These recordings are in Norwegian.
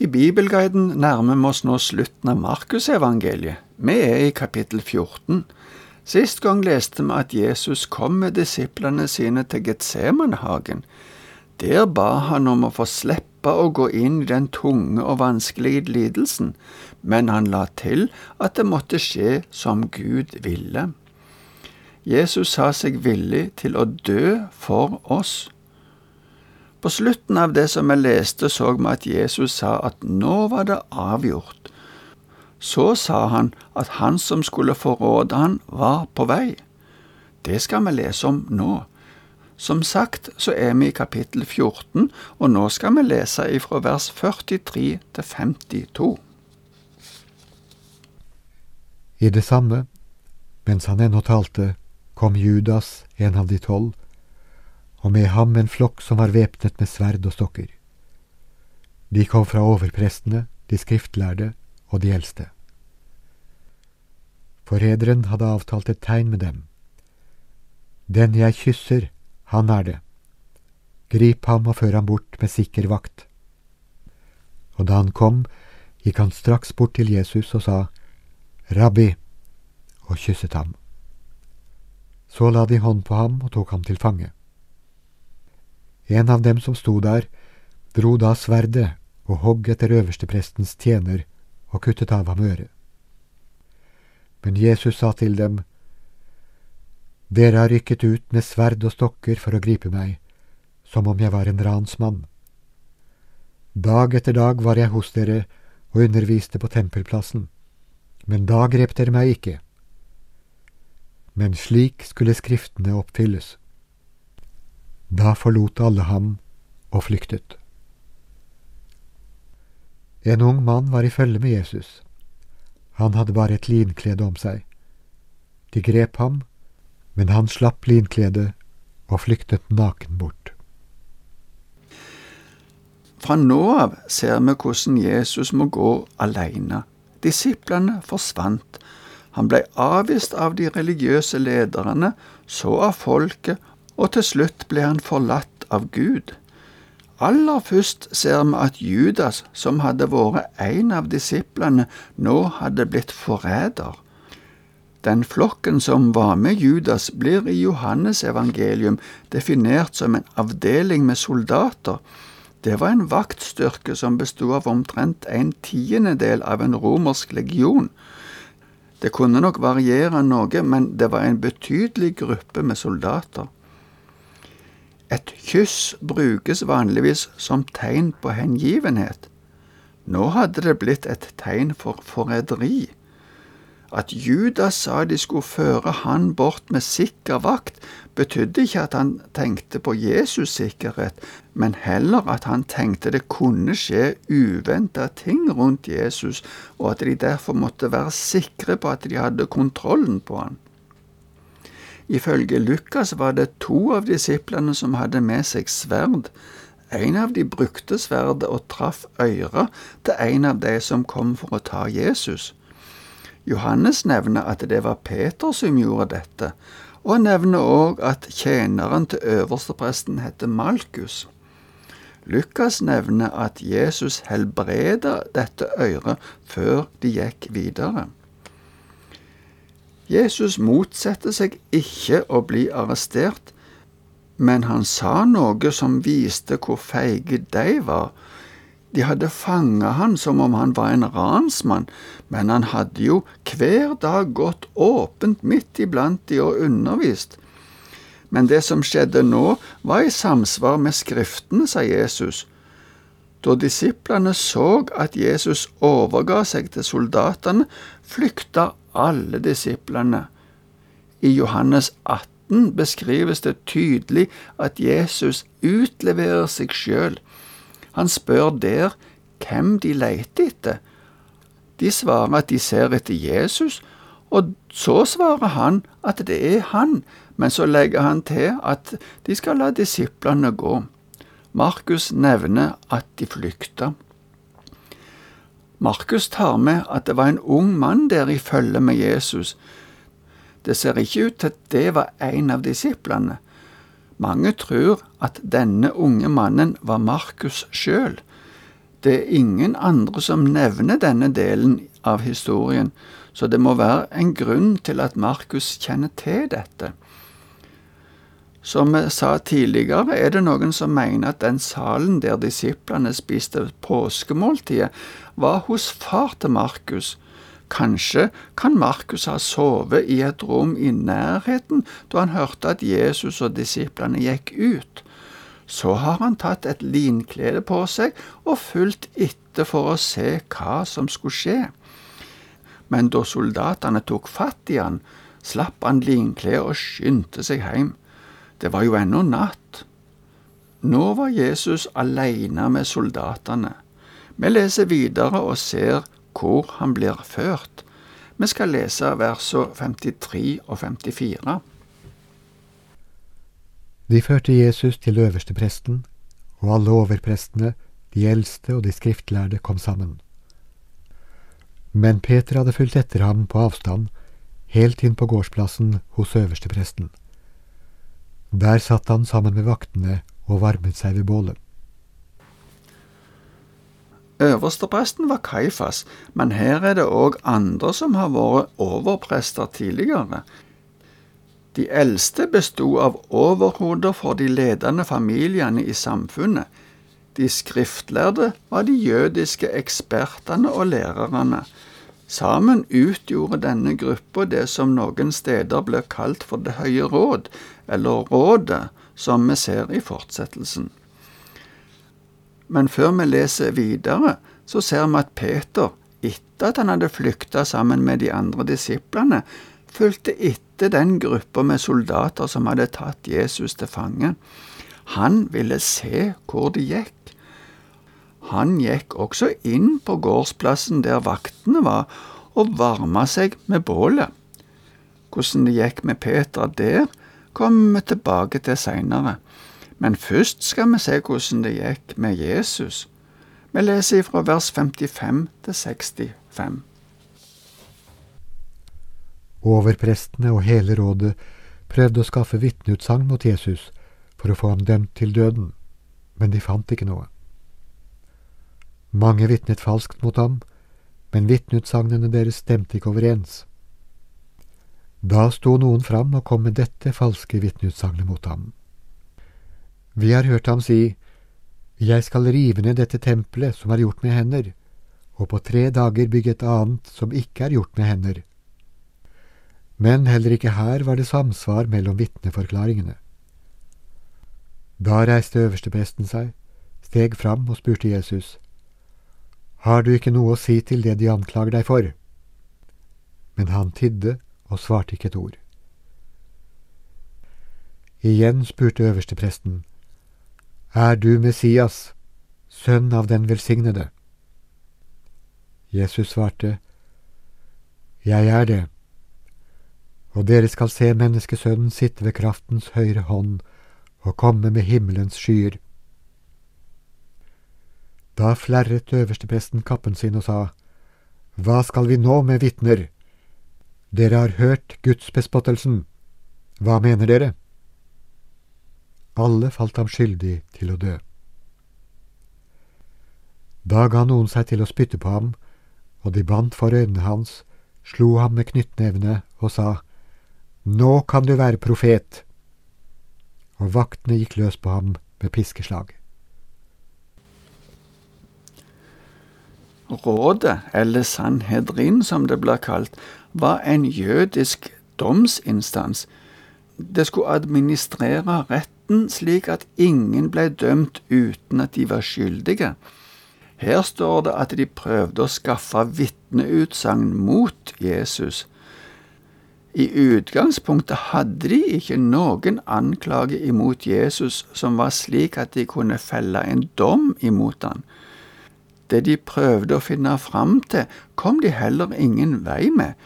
I Bibelguiden nærmer vi oss nå slutten av Markusevangeliet. Vi er i kapittel 14. Sist gang leste vi at Jesus kom med disiplene sine til Getsemanehagen. Der ba han om å få slippe å gå inn i den tunge og vanskelige lidelsen, men han la til at det måtte skje som Gud ville. Jesus sa seg villig til å dø for oss. På slutten av det som vi leste, så vi at Jesus sa at nå var det avgjort. Så sa han at han som skulle forråde han, var på vei. Det skal vi lese om nå. Som sagt så er vi i kapittel 14, og nå skal vi lese ifra vers 43 til 52. I det samme, mens han ennå talte, kom Judas, en av de tolv, og med ham en flokk som var væpnet med sverd og stokker. De kom fra overprestene, de skriftlærde og de eldste. Forræderen hadde avtalt et tegn med dem. Den jeg kysser, han er det. Grip ham og før ham bort med sikker vakt. Og da han kom, gikk han straks bort til Jesus og sa, Rabbi, og kysset ham. Så la de hånd på ham og tok ham til fange. En av dem som sto der, dro da sverdet og hogg etter øversteprestens tjener og kuttet av ham øret. Men Jesus sa til dem, Dere har rykket ut med sverd og stokker for å gripe meg, som om jeg var en ransmann. Dag etter dag var jeg hos dere og underviste på tempelplassen, men da grep dere meg ikke. Men slik skulle Skriftene oppfylles. Da forlot alle ham og flyktet. En ung mann var i følge med Jesus. Han hadde bare et linklede om seg. De grep ham, men han slapp linkledet og flyktet naken bort. Fra nå av ser vi hvordan Jesus må gå alene. Disiplene forsvant. Han ble avvist av de religiøse lederne, så av folket og til slutt ble han forlatt av Gud. Aller først ser vi at Judas, som hadde vært en av disiplene, nå hadde blitt forræder. Den flokken som var med Judas, blir i Johannes evangelium definert som en avdeling med soldater. Det var en vaktstyrke som bestod av omtrent en tiendedel av en romersk legion. Det kunne nok variere noe, men det var en betydelig gruppe med soldater. Et kyss brukes vanligvis som tegn på hengivenhet. Nå hadde det blitt et tegn for forræderi. At Judas sa de skulle føre han bort med sikker vakt, betydde ikke at han tenkte på Jesus' sikkerhet, men heller at han tenkte det kunne skje uventa ting rundt Jesus, og at de derfor måtte være sikre på at de hadde kontrollen på han. Ifølge Lukas var det to av disiplene som hadde med seg sverd. En av de brukte sverdet og traff øret til en av de som kom for å ta Jesus. Johannes nevner at det var Peter som gjorde dette, og nevner òg at tjeneren til øverstepresten heter Malkus. Lukas nevner at Jesus helbreda dette øret før de gikk videre. Jesus motsetter seg ikke å bli arrestert, men han sa noe som viste hvor feige de var. De hadde fanga han som om han var en ransmann, men han hadde jo hver dag gått åpent midt iblant de og undervist. Men det som skjedde nå, var i samsvar med Skriftene, sa Jesus. Da disiplene så at Jesus overga seg til soldatene, flykta alle disiplene. I Johannes 18 beskrives det tydelig at Jesus utleverer seg sjøl. Han spør der hvem de leter etter. De svarer at de ser etter Jesus, og så svarer han at det er han, men så legger han til at de skal la disiplene gå. Markus nevner at de flykta. Markus tar med at det var en ung mann der i følge med Jesus. Det ser ikke ut til at det var en av disiplene. Mange tror at denne unge mannen var Markus sjøl. Det er ingen andre som nevner denne delen av historien, så det må være en grunn til at Markus kjenner til dette. Som vi sa tidligere, er det noen som mener at den salen der disiplene spiste påskemåltidet, var hos far til Markus. Kanskje kan Markus ha sovet i et rom i nærheten da han hørte at Jesus og disiplene gikk ut. Så har han tatt et linklede på seg og fulgt etter for å se hva som skulle skje. Men da soldatene tok fatt i han, slapp han linkledet og skyndte seg hjem. Det var jo ennå natt. Nå var Jesus alene med soldatene. Vi leser videre og ser hvor han blir ført. Vi skal lese versene 53 og 54. De førte Jesus til øverstepresten, og alle overprestene, de eldste og de skriftlærde kom sammen. Men Peter hadde fulgt etter ham på avstand, helt inn på gårdsplassen hos øverstepresten. Der satt han sammen med vaktene og varmet seg ved bålet. Øverstepresten var Kaifas, men her er det òg andre som har vært overprester tidligere. De eldste besto av overhoder for de ledende familiene i samfunnet. De skriftlærde var de jødiske ekspertene og lærerne. Sammen utgjorde denne gruppa det som noen steder ble kalt for Det høye råd, eller Rådet, som vi ser i fortsettelsen. Men før vi leser videre, så ser vi at Peter, etter at han hadde flykta sammen med de andre disiplene, fulgte etter den gruppa med soldater som hadde tatt Jesus til fange. Han ville se hvor det gikk. Han gikk også inn på gårdsplassen der vaktene var, og varma seg med bålet. Hvordan det gikk med Peter der, kommer vi tilbake til seinere. Men først skal vi se hvordan det gikk med Jesus. Vi leser fra vers 55 til 65. Overprestene og hele rådet prøvde å skaffe vitneutsagn mot Jesus for å få ham dømt til døden, men de fant ikke noe. Mange vitnet falskt mot ham, men vitneutsagnene deres stemte ikke overens. Da sto noen fram og kom med dette falske vitneutsagnet mot ham. Vi har hørt ham si, Jeg skal rive ned dette tempelet som er gjort med hender, og på tre dager bygge et annet som ikke er gjort med hender. Men heller ikke her var det samsvar mellom vitneforklaringene. Da reiste øverstepresten seg, steg fram og spurte Jesus, Har du ikke noe å si til det de anklager deg for? Men han tidde og svarte ikke et ord. Igjen spurte øverstepresten, Er du Messias, sønn av den velsignede? Jesus svarte, Jeg er det og dere skal se Menneskesønnen sitte ved kraftens høyre hånd og komme med himmelens skyer. Da flerret øverstepresten kappen sin og sa, Hva skal vi nå med vitner? Dere har hørt gudsbespottelsen. Hva mener dere? Alle falt ham skyldig til å dø. Da ga noen seg til å spytte på ham, og de bandt for øynene hans, slo ham med knyttnevene og sa, nå kan du være profet! Og vaktene gikk løs på ham med piskeslag. Rådet, eller Sanhedrin som det blir kalt, var en jødisk domsinstans. Det skulle administrere retten slik at ingen ble dømt uten at de var skyldige. Her står det at de prøvde å skaffe vitneutsagn mot Jesus. I utgangspunktet hadde de ikke noen anklage imot Jesus som var slik at de kunne felle en dom imot han. Det de prøvde å finne fram til, kom de heller ingen vei med.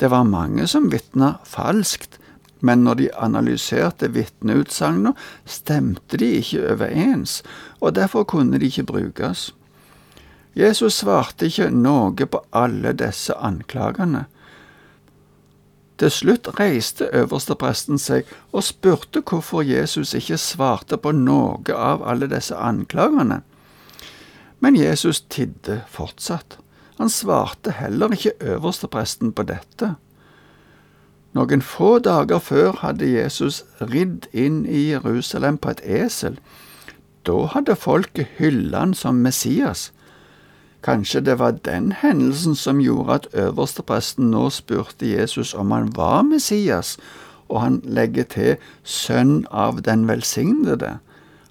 Det var mange som vitna falskt, men når de analyserte vitneutsagnene, stemte de ikke overens, og derfor kunne de ikke brukes. Jesus svarte ikke noe på alle disse anklagene. Til slutt reiste øverstepresten seg og spurte hvorfor Jesus ikke svarte på noe av alle disse anklagene. Men Jesus tidde fortsatt. Han svarte heller ikke øverstepresten på dette. Noen få dager før hadde Jesus ridd inn i Jerusalem på et esel. Da hadde folket hyllet han som Messias. Kanskje det var den hendelsen som gjorde at øverstepresten nå spurte Jesus om han var Messias, og han legger til sønn av den velsignede,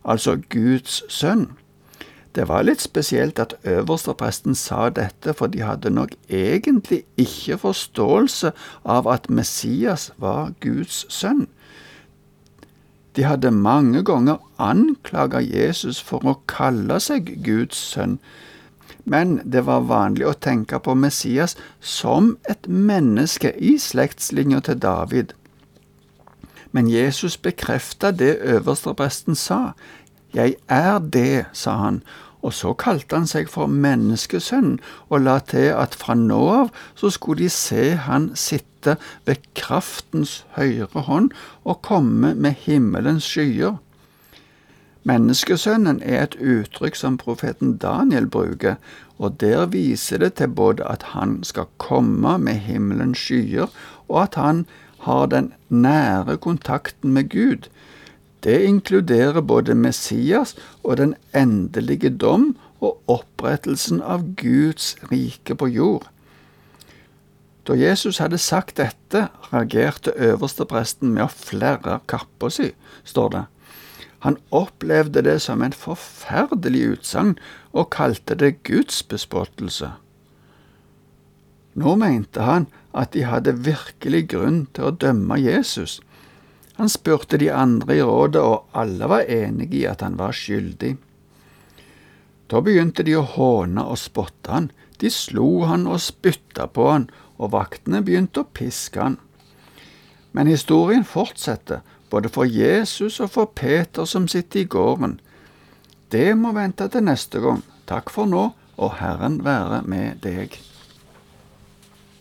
altså Guds sønn. Det var litt spesielt at øverstepresten sa dette, for de hadde nok egentlig ikke forståelse av at Messias var Guds sønn. De hadde mange ganger anklaga Jesus for å kalle seg Guds sønn, men det var vanlig å tenke på Messias som et menneske i slektslinja til David. Men Jesus bekrefta det øverstepresten sa. Jeg er det, sa han, og så kalte han seg for menneskesønn, og la til at fra nå av så skulle de se han sitte ved kraftens høyre hånd og komme med himmelens skyer. Menneskesønnen er et uttrykk som profeten Daniel bruker, og der viser det til både at han skal komme med himmelens skyer, og at han har den nære kontakten med Gud. Det inkluderer både Messias og den endelige dom og opprettelsen av Guds rike på jord. Da Jesus hadde sagt dette, reagerte øverstepresten med å flerre kappa si, står det. Han opplevde det som en forferdelig utsagn og kalte det gudsbespottelse. Nå mente han at de hadde virkelig grunn til å dømme Jesus. Han spurte de andre i rådet, og alle var enige i at han var skyldig. Da begynte de å håne og spotte han, de slo han og spytta på han, og vaktene begynte å piske han. Men historien fortsetter, både for Jesus og for Peter som sitter i gården. Det må vente til neste gang. Takk for nå, og Herren være med deg.